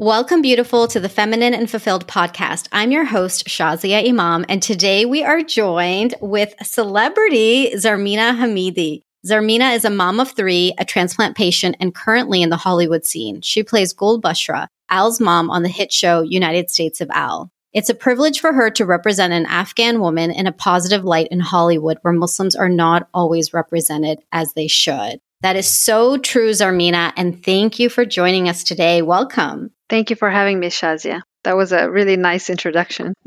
Welcome, beautiful, to the Feminine and Fulfilled podcast. I'm your host, Shazia Imam, and today we are joined with celebrity Zarmina Hamidi. Zarmina is a mom of three, a transplant patient, and currently in the Hollywood scene. She plays Gul Bushra, Al's mom on the hit show United States of Al. It's a privilege for her to represent an Afghan woman in a positive light in Hollywood where Muslims are not always represented as they should. That is so true, Zarmina, and thank you for joining us today. Welcome. Thank you for having me, Shazia. That was a really nice introduction.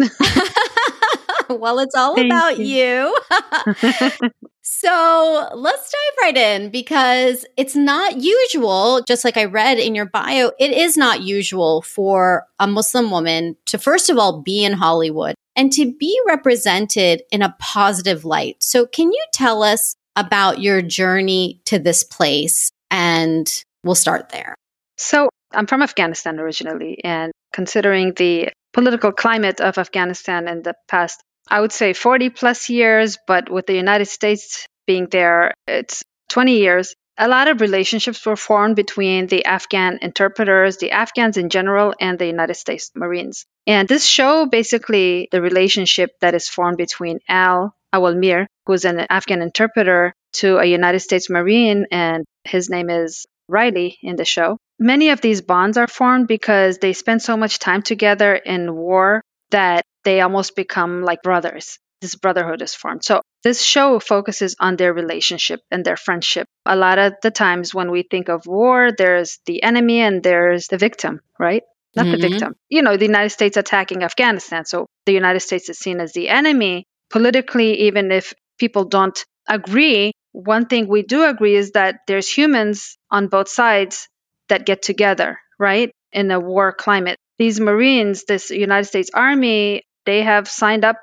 well, it's all Thank about you. you. so let's dive right in because it's not usual, just like I read in your bio, it is not usual for a Muslim woman to, first of all, be in Hollywood and to be represented in a positive light. So, can you tell us about your journey to this place? And we'll start there. So, I'm from Afghanistan originally, and considering the political climate of Afghanistan in the past, I would say 40 plus years, but with the United States being there, it's 20 years. A lot of relationships were formed between the Afghan interpreters, the Afghans in general, and the United States Marines. And this show basically the relationship that is formed between Al Awalmir, who's an Afghan interpreter, to a United States Marine, and his name is Riley in the show. Many of these bonds are formed because they spend so much time together in war that they almost become like brothers. This brotherhood is formed. So this show focuses on their relationship and their friendship. A lot of the times when we think of war, there's the enemy and there's the victim, right? Not mm-hmm. the victim. You know, the United States attacking Afghanistan. So the United States is seen as the enemy. Politically, even if people don't agree, one thing we do agree is that there's humans on both sides that get together, right? In a war climate. These Marines, this United States Army, they have signed up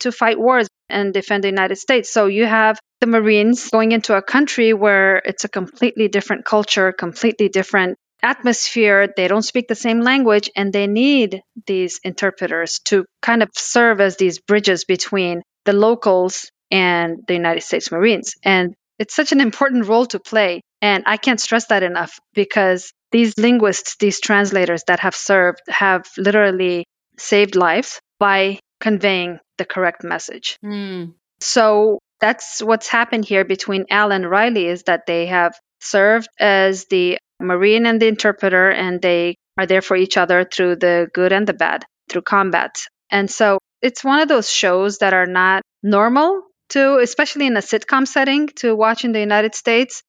to fight wars and defend the United States. So you have the Marines going into a country where it's a completely different culture, completely different atmosphere. They don't speak the same language, and they need these interpreters to kind of serve as these bridges between the locals and the United States Marines. And it's such an important role to play. And I can't stress that enough because these linguists, these translators that have served, have literally saved lives by conveying the correct message. Mm. So that's what's happened here between Al and Riley is that they have served as the Marine and the interpreter, and they are there for each other through the good and the bad, through combat. And so it's one of those shows that are not normal to, especially in a sitcom setting, to watch in the United States.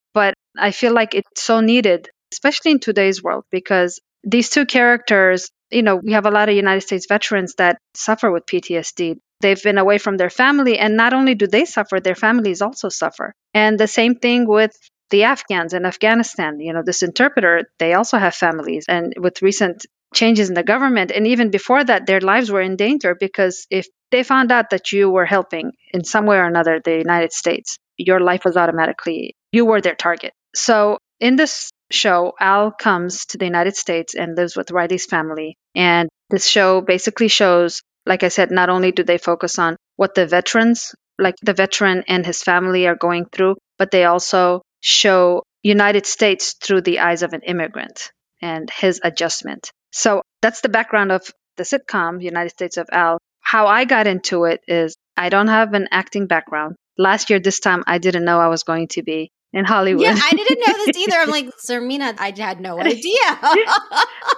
I feel like it's so needed, especially in today's world, because these two characters, you know, we have a lot of United States veterans that suffer with PTSD. They've been away from their family, and not only do they suffer, their families also suffer. And the same thing with the Afghans in Afghanistan. You know, this interpreter, they also have families. And with recent changes in the government, and even before that, their lives were in danger because if they found out that you were helping in some way or another the United States, your life was automatically, you were their target. So in this show, Al comes to the United States and lives with Riley's family. And this show basically shows, like I said, not only do they focus on what the veterans, like the veteran and his family are going through, but they also show United States through the eyes of an immigrant and his adjustment. So that's the background of the sitcom United States of Al. How I got into it is I don't have an acting background. Last year, this time, I didn't know I was going to be in Hollywood. Yeah, I didn't know this either. I'm like, Zarmina, I had no idea.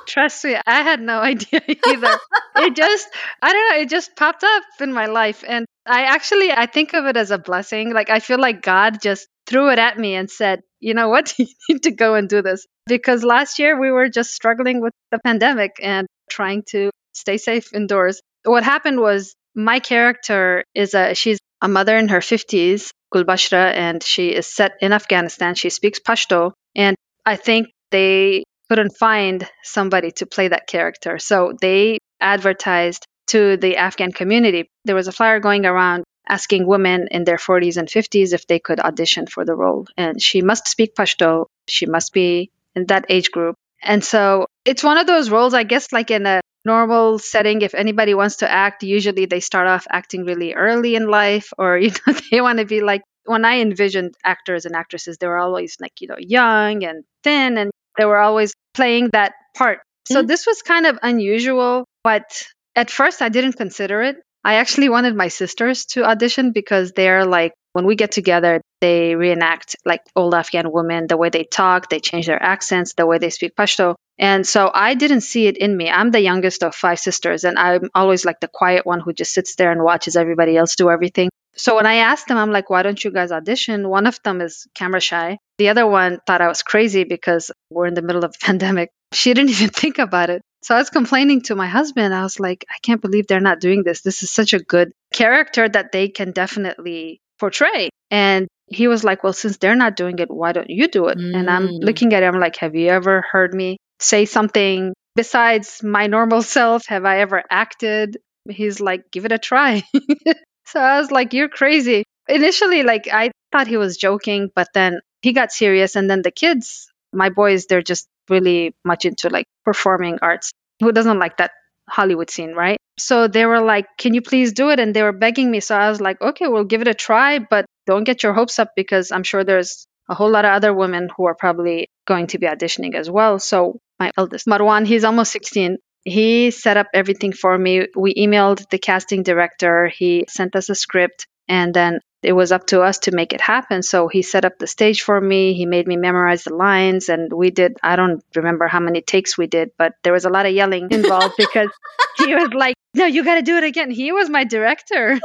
Trust me, I had no idea either. it just, I don't know, it just popped up in my life. And I actually, I think of it as a blessing. Like, I feel like God just threw it at me and said, you know what, you need to go and do this. Because last year we were just struggling with the pandemic and trying to stay safe indoors. What happened was my character is a, she's a mother in her 50s, Gulbashra, and she is set in Afghanistan. She speaks Pashto. And I think they couldn't find somebody to play that character. So they advertised to the Afghan community. There was a flyer going around asking women in their 40s and 50s if they could audition for the role. And she must speak Pashto. She must be in that age group. And so it's one of those roles, I guess, like in a normal setting, if anybody wants to act, usually they start off acting really early in life, or, you know, they want to be like, when I envisioned actors and actresses, they were always like, you know, young and thin, and they were always playing that part. So mm-hmm. this was kind of unusual, but at first I didn't consider it. I actually wanted my sisters to audition because they're like, when we get together, they reenact like old Afghan women, the way they talk, they change their accents, the way they speak Pashto. And so I didn't see it in me. I'm the youngest of five sisters, and I'm always like the quiet one who just sits there and watches everybody else do everything. So when I asked them, I'm like, why don't you guys audition? One of them is camera shy. The other one thought I was crazy because we're in the middle of a pandemic. She didn't even think about it. So I was complaining to my husband. I was like, I can't believe they're not doing this. This is such a good character that they can definitely portray. And he was like, Well, since they're not doing it, why don't you do it? Mm. And I'm mm. looking at him like, Have you ever heard me say something besides my normal self? Have I ever acted? He's like, Give it a try. so I was like, You're crazy. Initially, like, I thought he was joking, but then he got serious. And then the kids, my boys, they're just really much into like performing arts. Who doesn't like that Hollywood scene, right? So they were like, Can you please do it? And they were begging me. So I was like, Okay, we'll give it a try, but don't get your hopes up because I'm sure there's a whole lot of other women who are probably going to be auditioning as well. So my eldest, Marwan, he's almost 16. He set up everything for me. We emailed the casting director. He sent us a script. And then it was up to us to make it happen. So he set up the stage for me. He made me memorize the lines, and we did. I don't remember how many takes we did, but there was a lot of yelling involved because he was like, "No, you got to do it again." He was my director.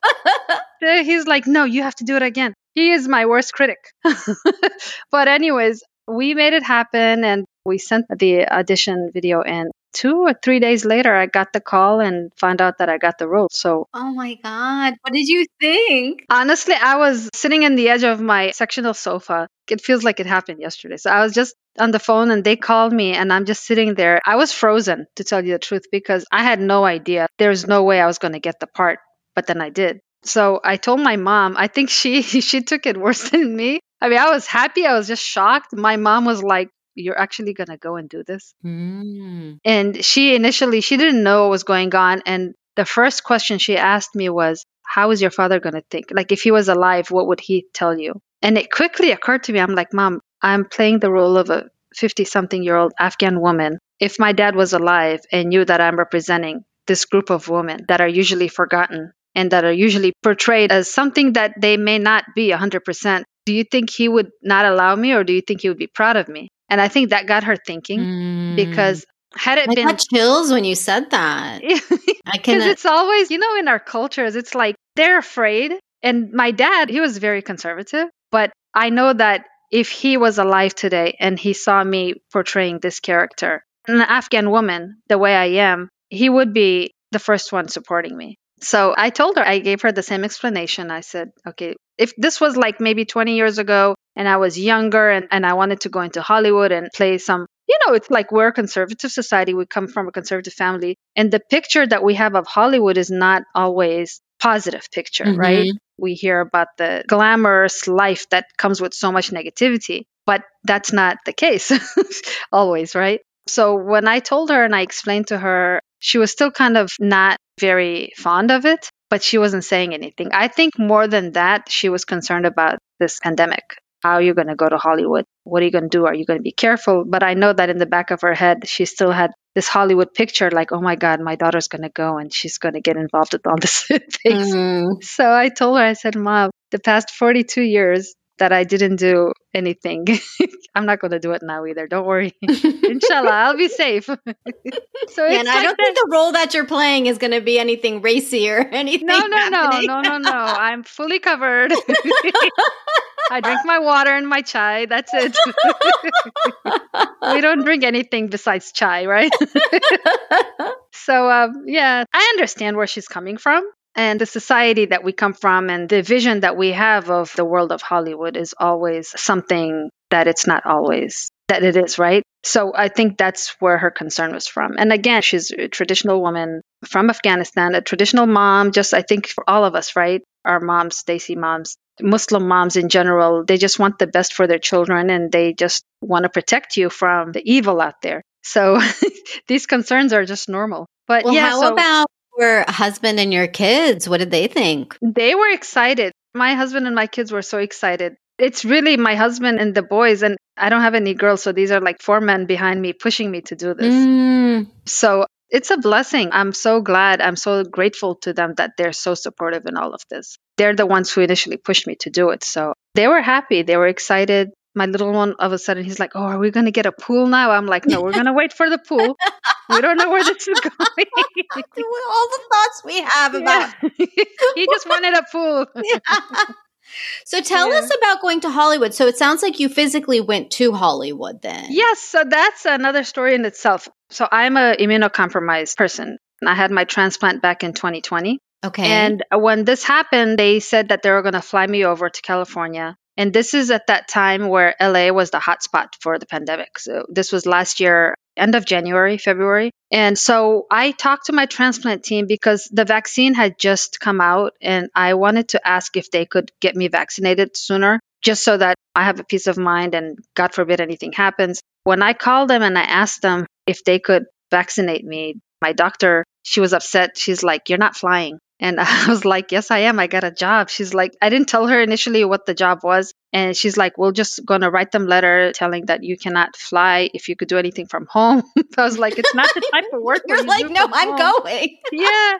He's like, "No, you have to do it again." He is my worst critic. but anyways, we made it happen, and we sent the audition video in two or three days later, I got the call and found out that I got the role. So, oh my God, what did you think? Honestly, I was sitting in the edge of my sectional sofa. It feels like it happened yesterday. So, I was just on the phone and they called me, and I'm just sitting there. I was frozen, to tell you the truth, because I had no idea. There's no way I was going to get the part, but then I did. So I told my mom, I think she she took it worse than me. I mean, I was happy, I was just shocked. My mom was like, you're actually going to go and do this mm. and she initially she didn't know what was going on and the first question she asked me was how is your father going to think like if he was alive what would he tell you and it quickly occurred to me i'm like mom i'm playing the role of a 50 something year old afghan woman if my dad was alive and knew that i'm representing this group of women that are usually forgotten and that are usually portrayed as something that they may not be 100%, do you think he would not allow me or do you think he would be proud of me? And I think that got her thinking mm. because had it I been got chills when you said that. I can. Because it's always, you know, in our cultures, it's like they're afraid. And my dad, he was very conservative, but I know that if he was alive today and he saw me portraying this character, an Afghan woman, the way I am, he would be the first one supporting me. So I told her, I gave her the same explanation. I said, okay, if this was like maybe 20 years ago and I was younger and, and I wanted to go into Hollywood and play some, you know, it's like we're a conservative society. We come from a conservative family. And the picture that we have of Hollywood is not always positive picture, mm-hmm. right? We hear about the glamorous life that comes with so much negativity, but that's not the case always, right? So when I told her and I explained to her, she was still kind of not very fond of it, but she wasn't saying anything. I think more than that, she was concerned about this pandemic. How are you going to go to Hollywood? What are you going to do? Are you going to be careful? But I know that in the back of her head, she still had this Hollywood picture like, oh my God, my daughter's going to go and she's going to get involved with all this things. Mm. So I told her, I said, Mom, the past 42 years, that I didn't do anything. I'm not going to do it now either. Don't worry. Inshallah, I'll be safe. so yeah, and I don't think the role that you're playing is going to be anything racy or anything. No, no, happening. no, no, no, no. I'm fully covered. I drink my water and my chai. That's it. we don't drink anything besides chai, right? so, um, yeah, I understand where she's coming from. And the society that we come from and the vision that we have of the world of Hollywood is always something that it's not always that it is, right? So I think that's where her concern was from. And again, she's a traditional woman from Afghanistan, a traditional mom, just I think for all of us, right? Our moms, Desi moms, Muslim moms in general, they just want the best for their children and they just want to protect you from the evil out there. So these concerns are just normal. But well, yeah, how so, about your husband and your kids? What did they think? They were excited. My husband and my kids were so excited. It's really my husband and the boys, and I don't have any girls. So these are like four men behind me pushing me to do this. Mm. So it's a blessing. I'm so glad. I'm so grateful to them that they're so supportive in all of this. They're the ones who initially pushed me to do it. So they were happy. They were excited. My little one, all of a sudden, he's like, Oh, are we going to get a pool now? I'm like, No, we're going to wait for the pool. We don't know where this is going. All the thoughts we have about. Yeah. he just wanted a pool. Yeah. So tell Yeah. us about going to Hollywood. So it sounds like you physically went to Hollywood then. Yes, so that's another story in itself. So I'm a immunocompromised person. I had my transplant back in 2020. Okay. And when this happened, they said that they were going to fly me over to California. And this is at that time where LA was the hotspot for the pandemic. So this was last year, end of January, February. And so I talked to my transplant team because the vaccine had just come out and I wanted to ask if they could get me vaccinated sooner, just so that I have a peace of mind and God forbid anything happens. When I called them and I asked them if they could vaccinate me, my doctor, she was upset. She's like, You're not flying. And I was like, Yes, I am. I got a job. She's like, I didn't tell her initially what the job was. And she's like, We're just going to write them letter telling that you cannot fly if you could do anything from home. I was like, It's not the type of work You're like, no, I'm home." going. Yeah.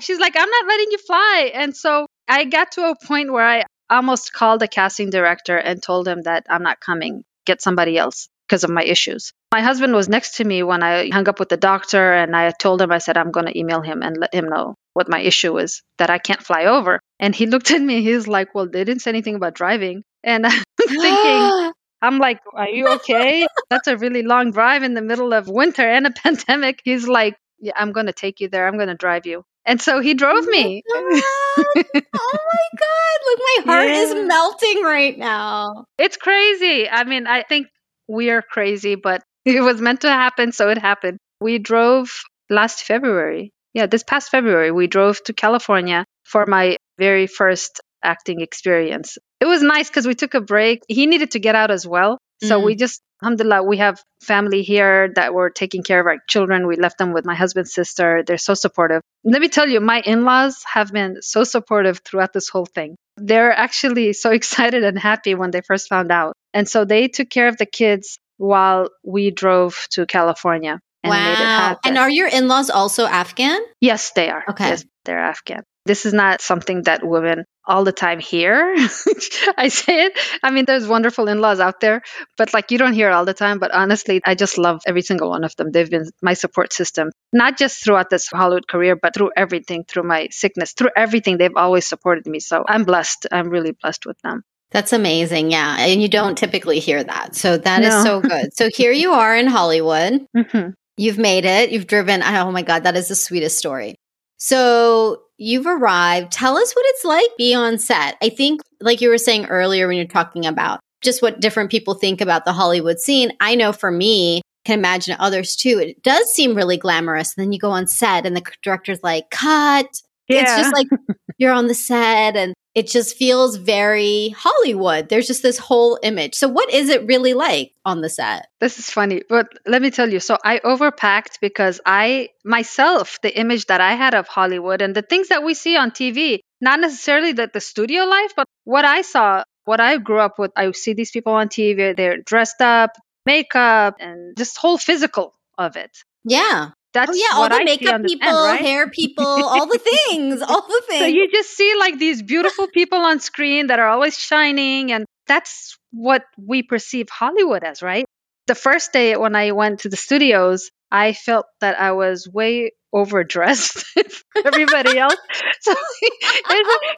She's like, I'm not letting you fly. And so I got to a point where I almost called the casting director and told him that I'm not coming, get somebody else because of my issues. My husband was next to me when I hung up with the doctor, and I told him, I said, I'm going to email him and let him know what my issue is, that I can't fly over. And he looked at me, he's like, Well, they didn't say anything about driving. And I'm thinking, I'm like, Are you okay? That's a really long drive in the middle of winter and a pandemic. He's like, Yeah, I'm going to take you there. I'm going to drive you. And so he drove me. oh my god! Oh Look, my heart Yeah. is melting right now. It's crazy. I mean, I think we are crazy, but it was meant to happen, so it happened. We drove last February. Yeah, this past February, we drove to California for my very first acting experience. It was nice because we took a break. He needed to get out as well. So Mm. we just, alhamdulillah, we have family here that were taking care of our children. We left them with my husband's sister. They're so supportive. Let me tell you, my in laws have been so supportive throughout this whole thing. They're actually so excited and happy when they first found out. And so they took care of the kids while we drove to California and made it wow! happen. And are your in-laws also Afghan? yes, they are. Okay. Yes, they're Afghan. This is not something that women all the time hear. I say it. I mean, there's wonderful in laws out there, but like you don't hear it all the time. But honestly, I just love every single one of them. They've been my support system, not just throughout this Hollywood career, but through everything, through my sickness, through everything. They've always supported me. So I'm blessed. I'm really blessed with them. That's amazing. Yeah. And you don't typically hear that. So that is No. so good. So here you are in Hollywood. hmm You've made it. You've driven. Oh my God, that is the sweetest story. So you've arrived. Tell us what it's like being on set. I think, like you were saying earlier when you're talking about just what different people think about the Hollywood scene. I know for me, can imagine others too. It does seem really glamorous. And then you go on set and the director's like, cut. It's just like you're on the set and it just feels very Hollywood. There's just this whole image. So, what is it really like on the set? This is funny, but let me tell you. So I overpacked because I myself, the image that I had of Hollywood and the things that we see on TV, not necessarily the, the studio life, but what I saw, what I grew up with, I see these people on TV, they're dressed up, makeup, and just whole physical of it. Yeah. That's oh, yeah. All what the I makeup people, end, right? hair people, all the things, all the things. So you just see like these beautiful people on screen that are always shining, and that's what we perceive Hollywood as, right? The first day when I went to the studios, I felt that I was way overdressed everybody else. So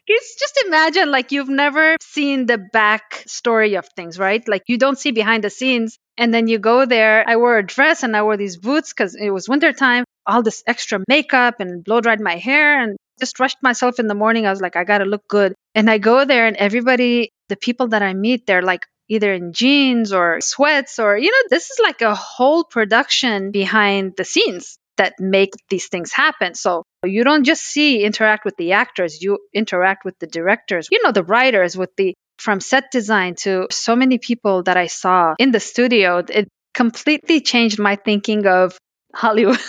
it's just imagine like you've never seen the back story of things, right? Like you don't see behind the scenes. And then you go there. I wore a dress and I wore these boots because it was wintertime, all this extra makeup and blow dried my hair and just rushed myself in the morning. I was like, I got to look good. And I go there and everybody, the people that I meet, they're like either in jeans or sweats or, you know, this is like a whole production behind the scenes that make these things happen. So you don't just see interact with the actors, you interact with the directors, you know, the writers, with the from set design to so many people that I saw in the studio. It completely changed my thinking of Hollywood.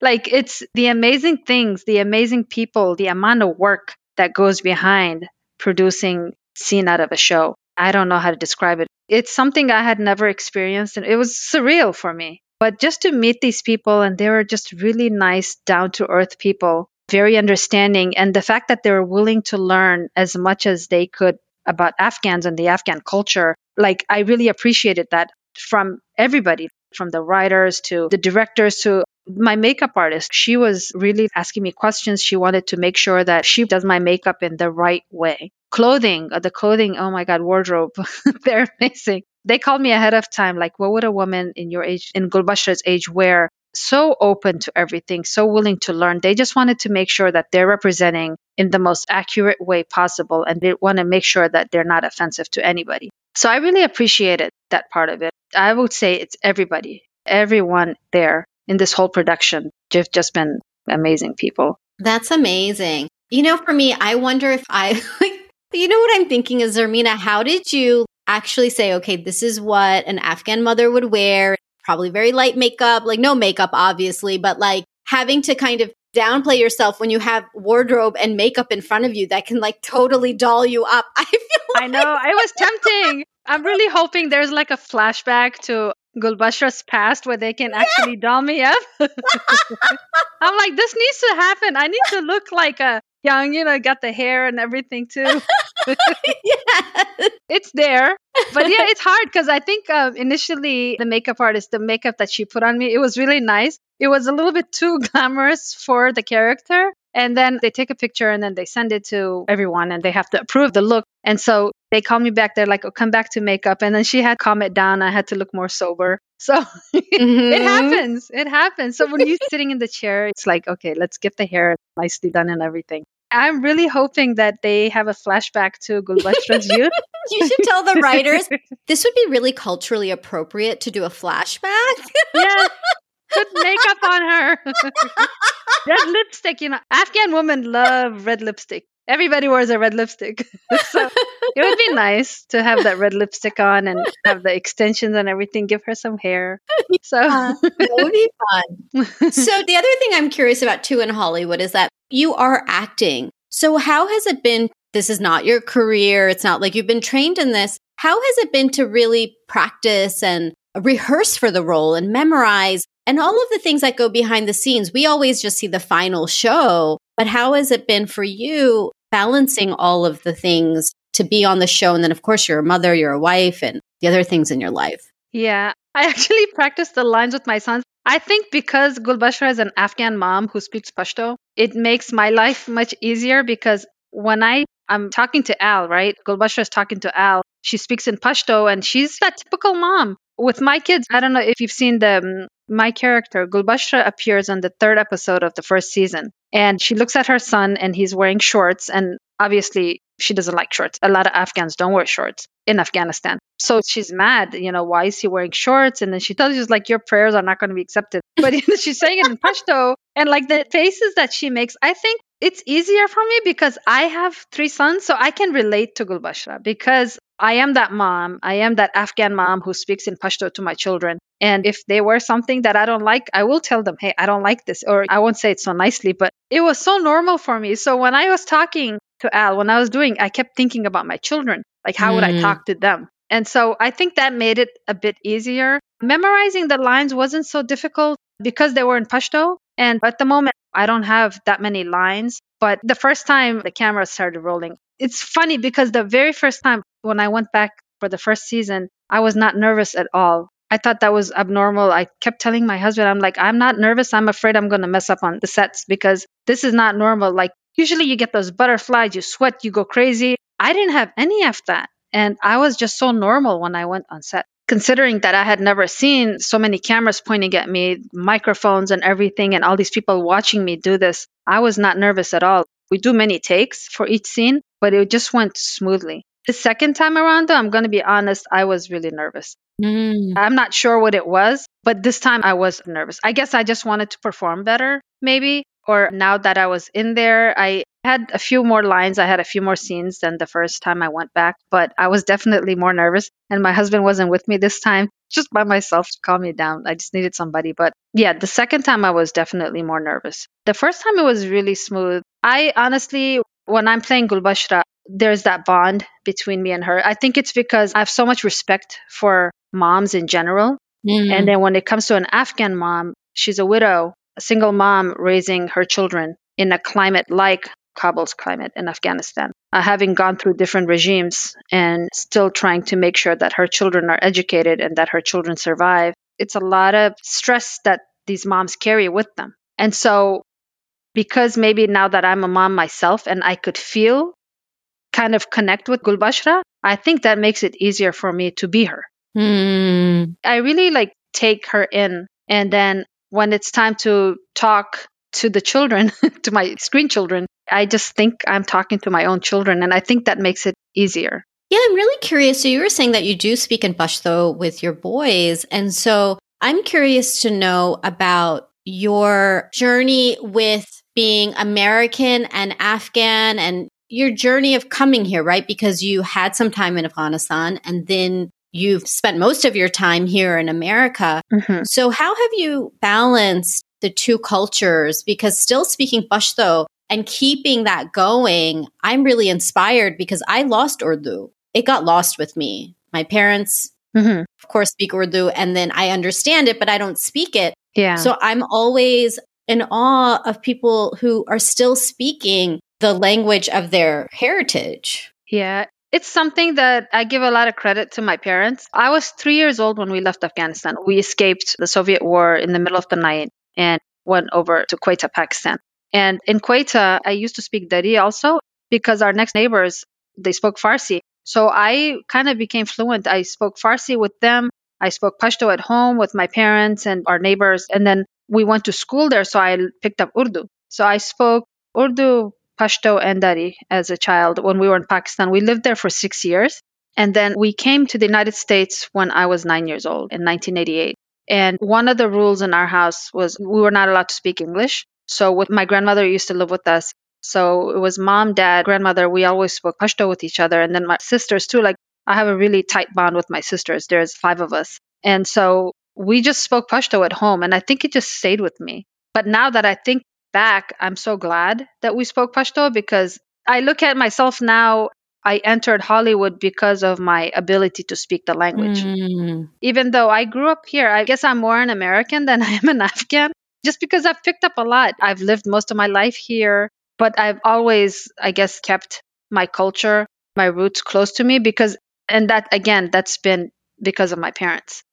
like it's the amazing things, the amazing people, the amount of work that goes behind producing scene out of a show. I don't know how to describe it. It's something I had never experienced and it was surreal for me. But just to meet these people and they were just really nice, down to earth people, very understanding. And the fact that they were willing to learn as much as they could about Afghans and the Afghan culture, like I really appreciated that from everybody, from the writers to the directors to my makeup artist. She was really asking me questions. She wanted to make sure that she does my makeup in the right way. Clothing, uh, the clothing, oh my God, wardrobe, they're amazing. They called me ahead of time, like, what would a woman in your age, in Gulbashra's age, wear? So open to everything, so willing to learn. They just wanted to make sure that they're representing in the most accurate way possible. And they want to make sure that they're not offensive to anybody. So I really appreciated that part of it. I would say it's everybody, everyone there in this whole production. They've just been amazing people. That's amazing. You know, for me, I wonder if I, you know what I'm thinking is, Zarmina, how did you actually say, okay, this is what an Afghan mother would wear? Probably very light makeup, like no makeup, obviously, but like having to kind of downplay yourself when you have wardrobe and makeup in front of you that can like totally doll you up. I feel like- I know. It was tempting. I'm really hoping there's like a flashback to Gulbashra's past where they can yeah. actually doll me up. I'm like, this needs to happen. I need to look like a young, you know, got the hair and everything too. yeah. It's there. But yeah, it's hard because I think uh, initially the makeup artist, the makeup that she put on me, it was really nice. It was a little bit too glamorous for the character. And then they take a picture and then they send it to everyone and they have to approve the look. And so they call me back. They're like, oh, come back to makeup. And then she had calm it down. I had to look more sober. So mm-hmm. it happens. It happens. So when you're sitting in the chair, it's like, okay, let's get the hair nicely done and everything. I'm really hoping that they have a flashback to Gulbashra's youth. you should tell the writers this would be really culturally appropriate to do a flashback. yeah, put makeup on her. red lipstick, you know, Afghan women love red lipstick. Everybody wears a red lipstick. so it would be nice to have that red lipstick on and have the extensions and everything, give her some hair. So uh, that would be fun. so the other thing I'm curious about too in Hollywood is that you are acting. So how has it been? This is not your career. It's not like you've been trained in this. How has it been to really practice and rehearse for the role and memorize and all of the things that go behind the scenes. We always just see the final show, but how has it been for you balancing all of the things to be on the show? And then, of course, you're a mother, you're a wife, and the other things in your life. Yeah, I actually practice the lines with my sons. I think because Gulbashra is an Afghan mom who speaks Pashto, it makes my life much easier because when I I'm talking to Al, right? Gulbashra is talking to Al. She speaks in Pashto and she's that typical mom. With my kids, I don't know if you've seen the um, my character, Gulbashra, appears on the third episode of the first season. And she looks at her son and he's wearing shorts. And obviously, she doesn't like shorts. A lot of Afghans don't wear shorts in Afghanistan. So she's mad, you know, why is he wearing shorts? And then she tells you, like, your prayers are not going to be accepted. But she's saying it in Pashto. And like the faces that she makes, I think it's easier for me because I have three sons, so I can relate to Gulbashra because I am that mom. I am that Afghan mom who speaks in Pashto to my children. And if they wear something that I don't like, I will tell them, hey, I don't like this. Or I won't say it so nicely, but it was so normal for me. So when I was talking to Al, when I was doing, I kept thinking about my children. Like, how mm. would I mm. talk to them? And so I think that made it a bit easier. Memorizing the lines wasn't so difficult because they were in Pashto. And at the moment, I don't have that many lines. But the first time the camera started rolling, it's funny because the very first time when I went back for the first season, I was not nervous at all. I thought that was abnormal. I kept telling my husband, I'm like, I'm not nervous. I'm afraid I'm going to mess up on the sets because this is not normal. Like, usually you get those butterflies, you sweat, you go crazy. I didn't have any of that. And I was just so normal when I went on set. Considering that I had never seen so many cameras pointing at me, microphones and everything, and all these people watching me do this, I was not nervous at all. We do many takes for each scene, but it just went smoothly. The second time around, though, I'm going to be honest, I was really nervous. Mm. I'm not sure what it was, but this time I was nervous. I guess I just wanted to perform better, maybe. Or now that I was in there, I had a few more lines. I had a few more scenes than the first time I went back, but I was definitely more nervous. And my husband wasn't with me this time, just by myself to calm me down. I just needed somebody. But yeah, the second time I was definitely more nervous. The first time it was really smooth. I honestly, when I'm playing Gulbashra, there's that bond between me and her. I think it's because I have so much respect for moms in general. Mm. And then when it comes to an Afghan mom, she's a widow, a single mom raising her children in a climate like Kabul's climate in Afghanistan, uh, having gone through different regimes and still trying to make sure that her children are educated and that her children survive. It's a lot of stress that these moms carry with them. And so, because maybe now that I'm a mom myself and I could feel kind of connect with Gulbashra, I think that makes it easier for me to be her. Mm. I really like take her in. And then when it's time to talk to the children, to my screen children, I just think I'm talking to my own children. And I think that makes it easier. Yeah, I'm really curious. So you were saying that you do speak in Pashto with your boys. And so I'm curious to know about your journey with being American and Afghan and your journey of coming here, right? Because you had some time in Afghanistan and then you've spent most of your time here in America. Mm-hmm. So, how have you balanced the two cultures? Because still speaking Pashto and keeping that going, I'm really inspired because I lost Urdu. It got lost with me. My parents, mm-hmm. of course, speak Urdu and then I understand it, but I don't speak it. Yeah. So, I'm always in awe of people who are still speaking the language of their heritage. Yeah, it's something that I give a lot of credit to my parents. I was three years old when we left Afghanistan. We escaped the Soviet war in the middle of the night and went over to Quetta, Pakistan. And in Quetta, I used to speak Dari also because our next neighbors, they spoke Farsi. So I kind of became fluent. I spoke Farsi with them. I spoke Pashto at home with my parents and our neighbors. And then we went to school there, so I picked up Urdu. So I spoke Urdu, Pashto and Dari as a child when we were in Pakistan. We lived there for six years. And then we came to the United States when I was nine years old in 1988. And one of the rules in our house was we were not allowed to speak English. So with my grandmother used to live with us. So it was mom, dad, grandmother. We always spoke Pashto with each other. And then my sisters too. Like I have a really tight bond with my sisters. There's five of us. And so we just spoke Pashto at home. And I think it just stayed with me. But now that I think back, I'm so glad that we spoke Pashto because I look at myself now. I entered Hollywood because of my ability to speak the language. Mm. Even though I grew up here, I guess I'm more an American than I am an Afghan just because I've picked up a lot. I've lived most of my life here, but I've always, I guess, kept my culture, my roots close to me because, and that again, that's been because of my parents.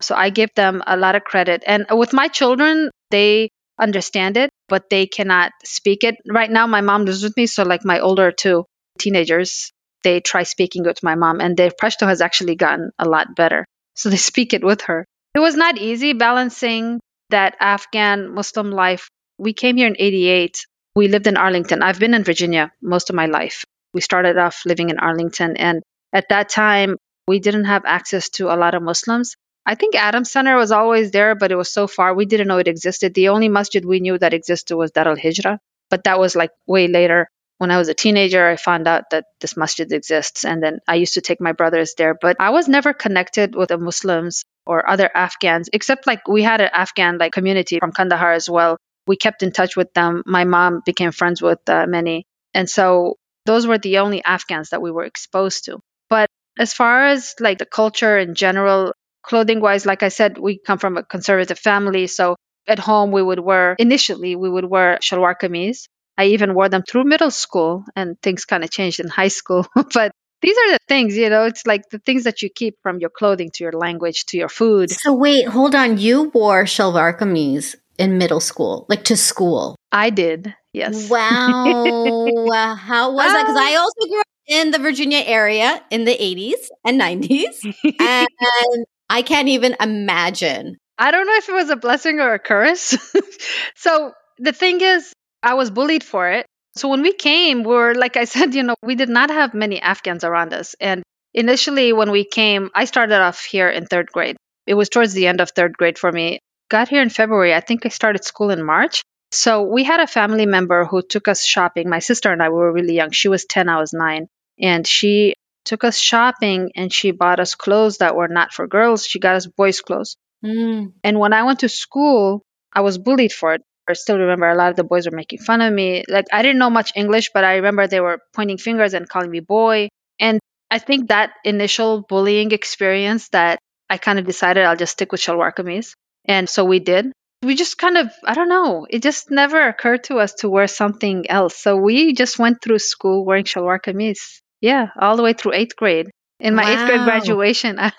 So I give them a lot of credit. And with my children, they understand it, but they cannot speak it. Right now, my mom lives with me. So, like my older two teenagers, they try speaking with my mom, and their Pashto has actually gotten a lot better. So, they speak it with her. It was not easy balancing that Afghan Muslim life. We came here in 88. We lived in Arlington. I've been in Virginia most of my life. We started off living in Arlington. And at that time, we didn't have access to a lot of Muslims. I think Adam Center was always there, but it was so far we didn't know it existed. The only masjid we knew that existed was Dar al Hijra, but that was like way later. When I was a teenager, I found out that this masjid exists, and then I used to take my brothers there. But I was never connected with the Muslims or other Afghans, except like we had an Afghan like community from Kandahar as well. We kept in touch with them. My mom became friends with uh, many, and so those were the only Afghans that we were exposed to. But as far as like the culture in general, clothing wise, like I said, we come from a conservative family. So at home, we would wear, initially, we would wear shalwar kameez. I even wore them through middle school and things kind of changed in high school. but these are the things, you know, it's like the things that you keep from your clothing to your language to your food. So wait, hold on. You wore shalwar kameez in middle school, like to school. I did. Yes. Wow. How was that? Because I ah. also grew up in the Virginia area in the 80s and 90s. and I can't even imagine. I don't know if it was a blessing or a curse. so the thing is, I was bullied for it. So when we came, we were, like I said, you know, we did not have many Afghans around us. And initially, when we came, I started off here in third grade. It was towards the end of third grade for me. Got here in February. I think I started school in March. So we had a family member who took us shopping. My sister and I we were really young. She was 10, I was 9. And she took us shopping and she bought us clothes that were not for girls. She got us boys' clothes. Mm. And when I went to school, I was bullied for it. I still remember a lot of the boys were making fun of me. Like I didn't know much English, but I remember they were pointing fingers and calling me boy. And I think that initial bullying experience that I kind of decided I'll just stick with shalwar kameez. And so we did. We just kind of, I don't know, it just never occurred to us to wear something else. So we just went through school wearing shalwar kameez. Yeah, all the way through eighth grade. In my wow. eighth grade graduation, I,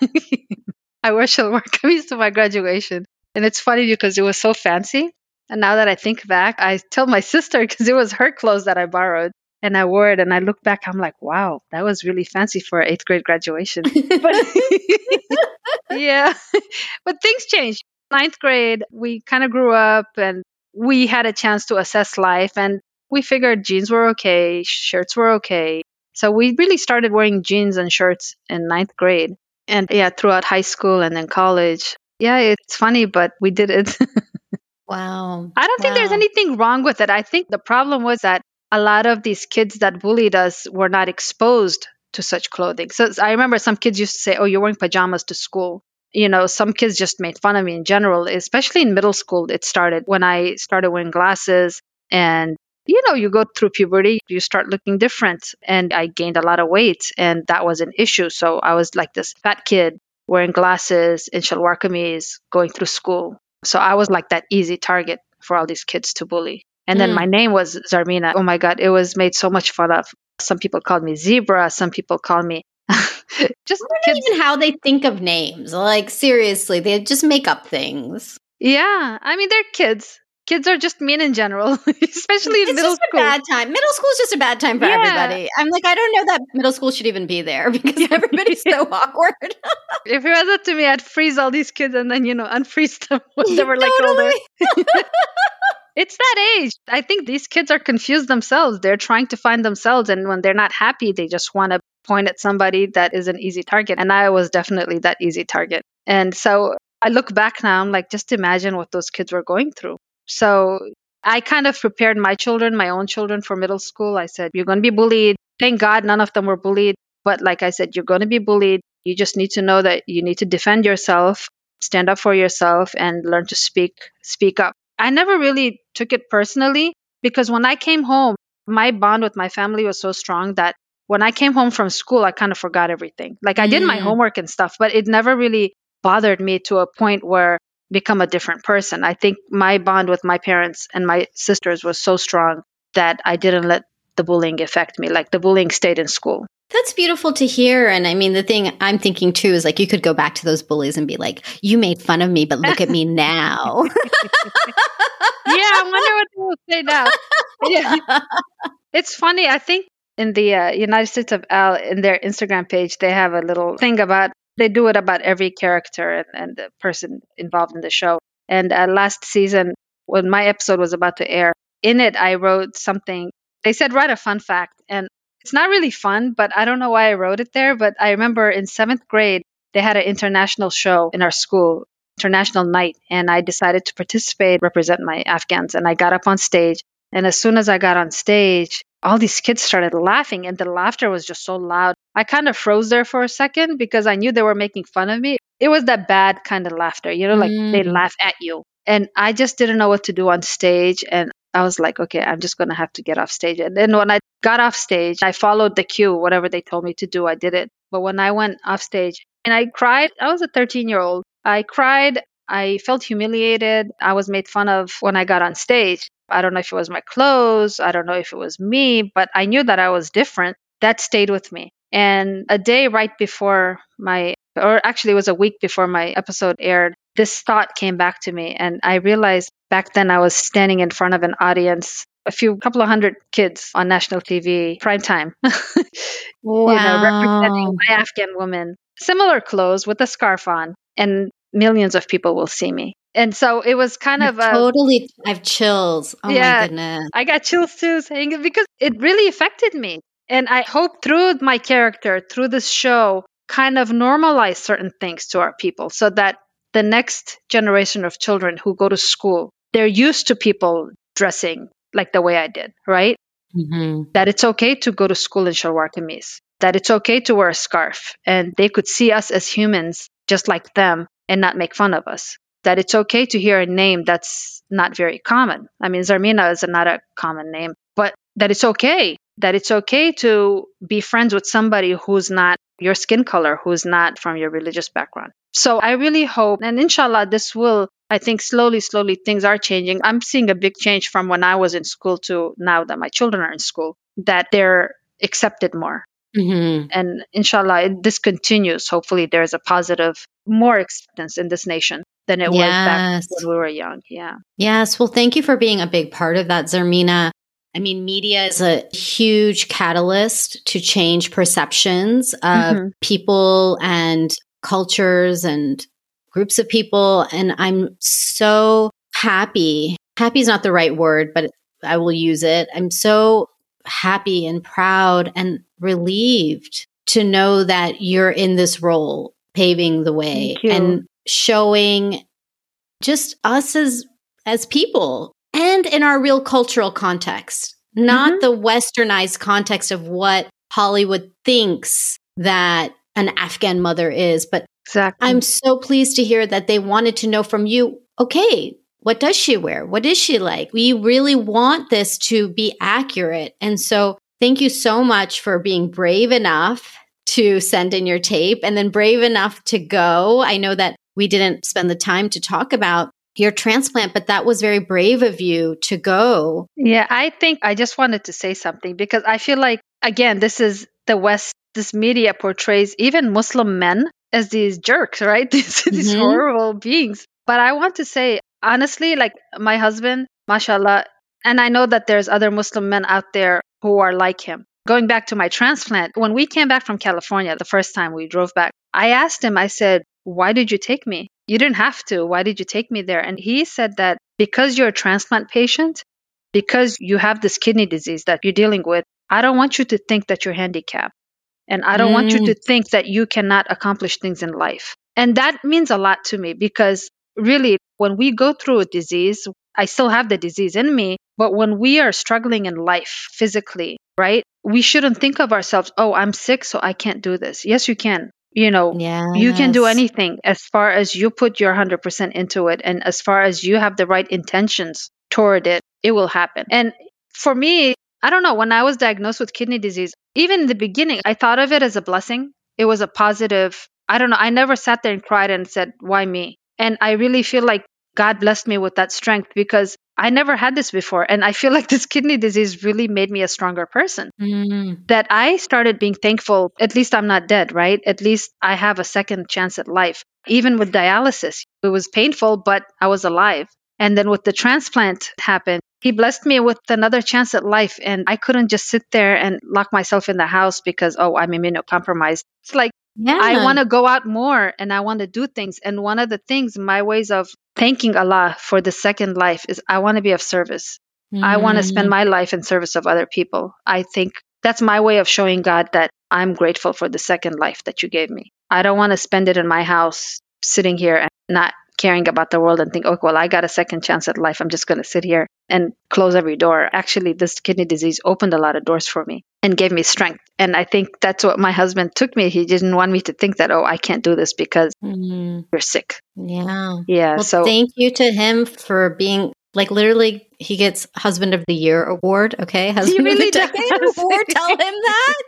I wore shalwar kameez to my graduation. And it's funny because it was so fancy. And now that I think back, I tell my sister because it was her clothes that I borrowed and I wore it and I look back, I'm like, wow, that was really fancy for eighth grade graduation. but yeah, but things changed. Ninth grade, we kind of grew up and we had a chance to assess life and we figured jeans were okay, shirts were okay. So we really started wearing jeans and shirts in ninth grade. And yeah, throughout high school and then college. Yeah, it's funny, but we did it. wow. I don't wow. think there's anything wrong with it. I think the problem was that a lot of these kids that bullied us were not exposed to such clothing. So I remember some kids used to say, "Oh, you're wearing pajamas to school." You know, some kids just made fun of me in general, especially in middle school. It started when I started wearing glasses and you know, you go through puberty, you start looking different. And I gained a lot of weight, and that was an issue. So I was like this fat kid wearing glasses in shalwar kameez going through school. So I was like that easy target for all these kids to bully. And then mm. my name was Zarmina. Oh my God, it was made so much fun of. Some people called me Zebra. Some people called me just kids. even how they think of names. Like seriously, they just make up things. Yeah, I mean they're kids. Kids are just mean in general, especially in it's middle school. bad time. Middle school is just a bad time for yeah. everybody. I'm like, I don't know that middle school should even be there because everybody's so awkward. if it was up to me, I'd freeze all these kids and then you know unfreeze them when they were like older. It's that age. I think these kids are confused themselves. They're trying to find themselves. And when they're not happy, they just want to point at somebody that is an easy target. And I was definitely that easy target. And so I look back now, I'm like, just imagine what those kids were going through. So I kind of prepared my children, my own children for middle school. I said, you're going to be bullied. Thank God none of them were bullied. But like I said, you're going to be bullied. You just need to know that you need to defend yourself, stand up for yourself, and learn to speak, speak up. I never really took it personally because when I came home, my bond with my family was so strong that when I came home from school, I kind of forgot everything. Like I did my mm. homework and stuff, but it never really bothered me to a point where become a different person. I think my bond with my parents and my sisters was so strong that I didn't let the bullying affect me. Like the bullying stayed in school. That's beautiful to hear. And I mean, the thing I'm thinking too is like you could go back to those bullies and be like, you made fun of me, but look at me now. yeah, I wonder what they will say now. Yeah. It's funny. I think in the uh, United States of Al, in their Instagram page, they have a little thing about, they do it about every character and, and the person involved in the show. And uh, last season, when my episode was about to air, in it, I wrote something. They said, write a fun fact. And it's not really fun, but I don't know why I wrote it there. But I remember in seventh grade, they had an international show in our school, international night, and I decided to participate, represent my Afghans. And I got up on stage. And as soon as I got on stage, all these kids started laughing, and the laughter was just so loud. I kind of froze there for a second because I knew they were making fun of me. It was that bad kind of laughter, you know, like mm. they laugh at you. And I just didn't know what to do on stage. And I was like, okay, I'm just going to have to get off stage. And then when I got off stage, I followed the cue, whatever they told me to do, I did it. But when I went off stage and I cried, I was a 13 year old. I cried. I felt humiliated. I was made fun of when I got on stage. I don't know if it was my clothes. I don't know if it was me, but I knew that I was different. That stayed with me. And a day right before my, or actually it was a week before my episode aired, this thought came back to me. And I realized back then I was standing in front of an audience a few couple of hundred kids on national TV prime time. wow. You know, representing my Afghan woman. Similar clothes with a scarf on, and millions of people will see me. And so it was kind You've of a, totally. I have chills. Oh yeah, my goodness! I got chills too saying it because it really affected me. And I hope through my character, through this show, kind of normalize certain things to our people so that the next generation of children who go to school, they're used to people dressing like the way I did, right? Mm-hmm. That it's okay to go to school in shalwar kameez, that it's okay to wear a scarf, and they could see us as humans just like them and not make fun of us. that it's okay to hear a name that's not very common. I mean, Zarmina is not a common name, but that it's okay, that it's okay to be friends with somebody who's not your skin color, who's not from your religious background. So I really hope, and inshallah, this will, I think slowly, slowly things are changing. I'm seeing a big change from when I was in school to now that my children are in school, that they're accepted more. Mm-hmm. And inshallah, this continues. Hopefully, there's a positive, more acceptance in this nation than it yes. was back when we were young. Yeah. Yes. Well, thank you for being a big part of that, Zarmina. I mean, media is a huge catalyst to change perceptions of mm-hmm. people and cultures and groups of people. And I'm so happy. Happy is not the right word, but I will use it. I'm so happy and proud and relieved to know that you're in this role, paving the way and showing just us as as people and in our real cultural context, not mm-hmm. the westernized context of what Hollywood thinks that an Afghan mother is. But exactly. I'm so pleased to hear that they wanted to know from you, okay, what does she wear? What is she like? We really want this to be accurate. And so thank you so much for being brave enough to send in your tape and then brave enough to go. I know that we didn't spend the time to talk about your transplant, but that was very brave of you to go. Yeah, I think I just wanted to say something because I feel like, again, this is the West, this media portrays even Muslim men as these jerks, right? these, mm-hmm. these horrible beings. But I want to say, honestly, like my husband, mashallah, and I know that there's other Muslim men out there who are like him. Going back to my transplant, when we came back from California the first time we drove back, I asked him, I said, Why did you take me? You didn't have to. Why did you take me there? And he said that because you're a transplant patient, because you have this kidney disease that you're dealing with, I don't want you to think that you're handicapped. And I don't mm. want you to mm. think that you cannot accomplish things in life. And that means a lot to me because really, when we go through a disease, I still have the disease in me, but when we are struggling in life physically, right? We shouldn't think of ourselves, oh, I'm sick, so I can't do this. Yes, you can. You know, yes. you can do anything as far as you put your 100% into it and as far as you have the right intentions toward it, it will happen. And for me, I don't know, when I was diagnosed with kidney disease, even in the beginning, I thought of it as a blessing. It was a positive. I don't know. I never sat there and cried and said, why me? And I really feel like God blessed me with that strength because I never had this before. And I feel like this kidney disease really made me a stronger person. Mm. That I started being thankful, at least I'm not dead, right? At least I have a second chance at life. Even with dialysis, it was painful, but I was alive. And then with the transplant happened, he blessed me with another chance at life. And I couldn't just sit there and lock myself in the house because, oh, I'm immunocompromised. It's like yeah. I want to go out more and I want to do things. And one of the things, my ways of thanking Allah for the second life is I want to be of service. Mm. I want to spend my life in service of other people. I think that's my way of showing God that I'm grateful for the second life that you gave me. I don't want to spend it in my house sitting here and not caring about the world and think, oh, well, I got a second chance at life. I'm just going to sit here and close every door. Actually, this kidney disease opened a lot of doors for me and gave me strength. And I think that's what my husband took me. He didn't want me to think that, oh, I can't do this because mm. you're sick. Yeah. Yeah. Well, so thank you to him for being like literally he gets husband of the year award okay husband really of the decade award tell him that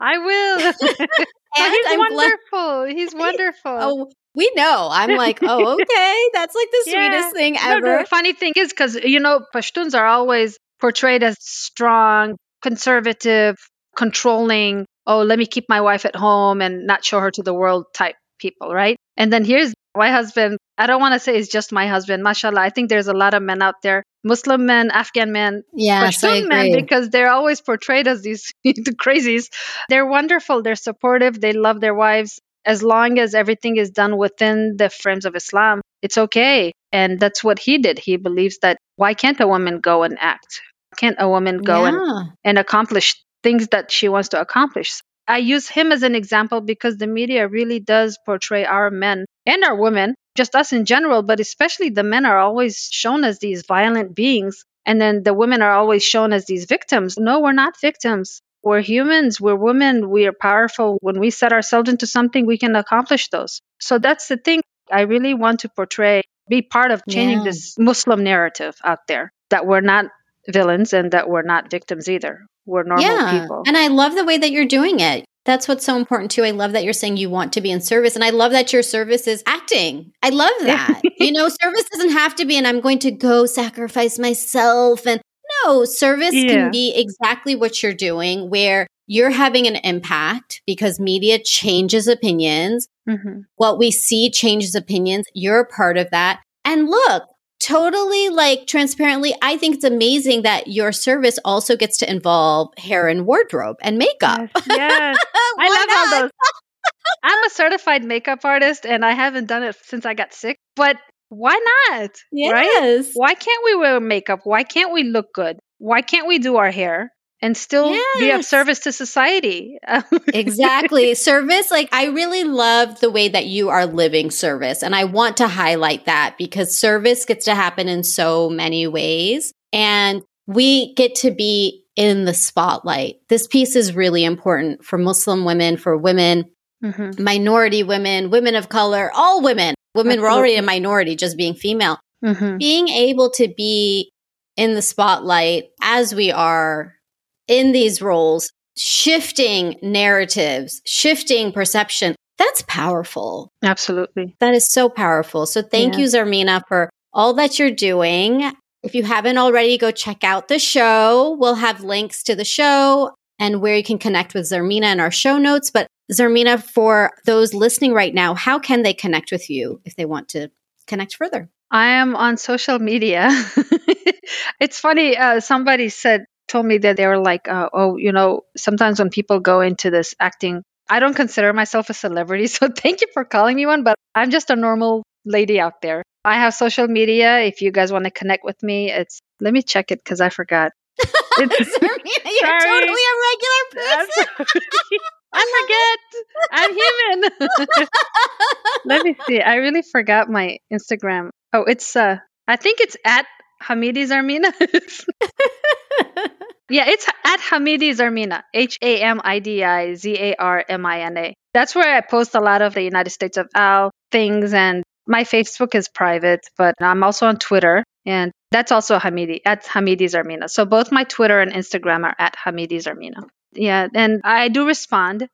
i will and he's I'm wonderful he's wonderful oh we know. I'm like, oh, okay. That's like the yeah. sweetest thing ever. No, the funny thing is, because, you know, Pashtuns are always portrayed as strong, conservative, controlling, oh, let me keep my wife at home and not show her to the world type people, right? And then here's my husband. I don't want to say it's just my husband. Mashallah. I think there's a lot of men out there, Muslim men, Afghan men, yeah, Pashtun men, because they're always portrayed as these the crazies. They're wonderful. They're supportive. They love their wives as long as everything is done within the frames of Islam, it's okay. And that's what he did. He believes that why can't a woman go and act? Why Can't a woman go yeah. and, and accomplish things that she wants to accomplish? I use him as an example because the media really does portray our men and our women, just us in general, but especially the men are always shown as these violent beings. And then the women are always shown as these victims. No, we're not victims. We're humans, we're women, we are powerful. When we set ourselves into something, we can accomplish those. So that's the thing. I really want to portray, be part of changing Yeah. this Muslim narrative out there that we're not villains and that we're not victims either. We're normal people. And I love the way that you're doing it. That's what's so important too. I love that you're saying you want to be in service. And I love that your service is acting. I love that. you know, service doesn't have to be, and I'm going to go sacrifice myself. And no, service Yeah. can be exactly what you're doing, where you're having an impact because media changes opinions. Mhm. What we see changes opinions. You're a part of that. And look, totally like transparently, I think it's amazing that your service also gets to involve hair and wardrobe and makeup. Yes, yes. I love all those. I'm a certified makeup artist and I haven't done it since I got sick, but why not? Right? Yes. Why can't we wear makeup? Why can't we look good? Why can't we do our hair and still be of service to society? exactly. Service, like I really love the way that you are living service. And I want to highlight that because service gets to happen in so many ways. And we get to be in the spotlight. This piece is really important for Muslim women, for women, Mhm. minority women, women of color, all women. Women were already a minority just being female. Mhm. being able to be in the spotlight as we are in these roles, shifting narratives, shifting perception, that's powerful. Absolutely. That is so powerful. So thank Yeah. you, Zarmina, for all that you're doing. If you haven't already, go check out the show. We'll have links to the show and where you can connect with Zarmina in our show notes. But Zarmina, for those listening right now, how can they connect with you if they want to connect further? I am on social media. it's funny. Uh, somebody said, told me that they were like, uh, oh, you know, sometimes when people go into this acting, I don't consider myself a celebrity. So thank you for calling me one, but I'm just a normal lady out there. I have social media. If you guys want to connect with me, it's, let me check it because I forgot. It's- Zarmina, you're Sorry. totally a regular person. sorry. I forget. I'm human. Let me see. I really forgot my Instagram. Oh, it's uh I think it's at Hamidi Zarmina. yeah, it's at Hamidi Zarmina. H A M I D I Z A R M I N A. That's where I post a lot of the United States of Al things and my Facebook is private, but I'm also on Twitter and that's also Hamidi at Hamidi Zarmina. So both my Twitter and Instagram are at Hamidi Zarmina. Yeah, and I do respond.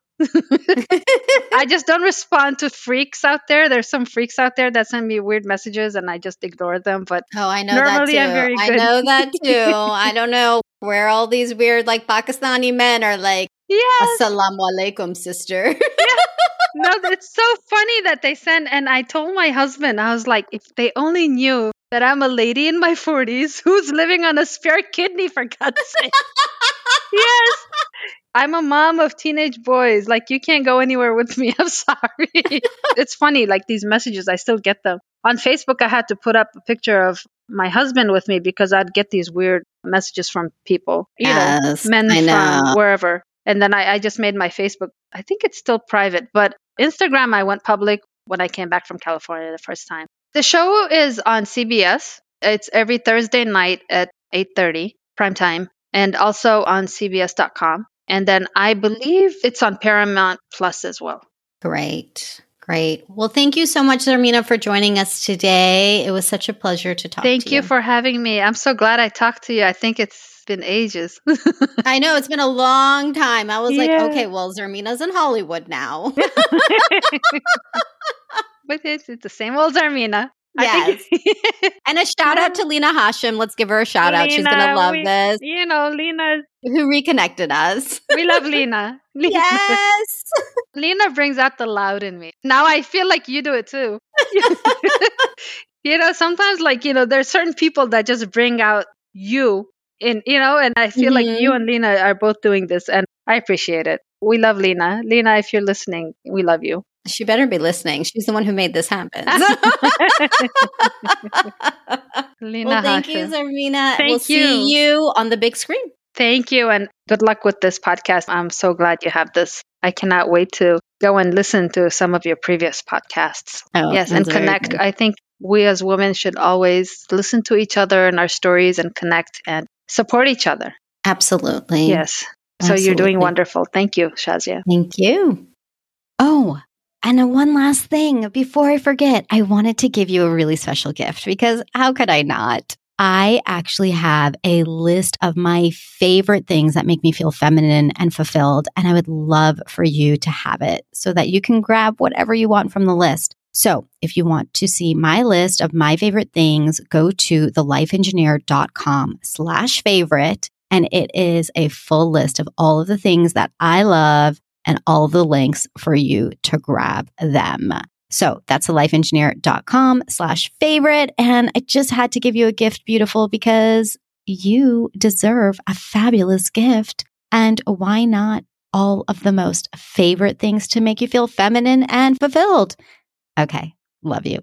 I just don't respond to freaks out there. There's some freaks out there that send me weird messages and I just ignore them. But Oh, I know Normally that I'm too. very I know that too. I don't know where all these weird like Pakistani men are like, yes, Assalamu alaikum, sister. no, it's so funny that they send. And I told my husband, I was like, if they only knew that I'm a lady in my 40s who's living on a spare kidney, for God's sake. yes. I'm a mom of teenage boys. Like, you can't go anywhere with me. I'm sorry. it's funny, like these messages, I still get them. On Facebook, I had to put up a picture of my husband with me because I'd get these weird messages from people, you know, men from wherever. And then I, I just made my Facebook. I think it's still private, but Instagram I went public when I came back from California the first time. The show is on CBS. It's every Thursday night at 8:30 prime time and also on cbs.com. And then I believe it's on Paramount Plus as well. Great. Great. Well, thank you so much, Zarmina, for joining us today. It was such a pleasure to talk Thank to you you. for having me. I'm so glad I talked to you. I think it's been ages. I know it's been a long time. I was like, okay, well, Zarmina's in Hollywood now. but it's, it's the same old Zarmina. Think- and a shout out to Lena Hashim. Let's give her a shout out. She's going to love we- this. You know, Lena, Who reconnected us. we love Lena. Lena. yes. Lena brings out the loud in me. Now I feel like you do it too. you know, sometimes like, you know, there's certain people that just bring out you in, you know, and I feel like Mhm. you and Lena are both doing this and I appreciate it. We love Lena. Lena, if you're listening, we love you. She better be listening. She's the one who made this happen. Lena well, thank you. Zarmina. Thank we'll see you. you on the big screen. Thank you and good luck with this podcast. I'm so glad you have this. I cannot wait to go and listen to some of your previous podcasts. Oh, yes, and connect. good. I think we as women should always listen to each other and our stories and connect and support each other. Absolutely. Yes. So you're doing wonderful. Thank you, Shazia. Thank you. Oh, And one last thing before I forget, I wanted to give you a really special gift because how could I not? I actually have a list of my favorite things that make me feel feminine and fulfilled. And I would love for you to have it so that you can grab whatever you want from the list. So if you want to see my list of my favorite things, go to thelifeengineer.com slash favorite. And it is a full list of all of the things that I love and all the links for you to grab them. So that's thelifeengineer.com slash favorite. And I just had to give you a gift, beautiful, because you deserve a fabulous gift. And why not all of the most favorite things to make you feel feminine and fulfilled? Okay. Love you.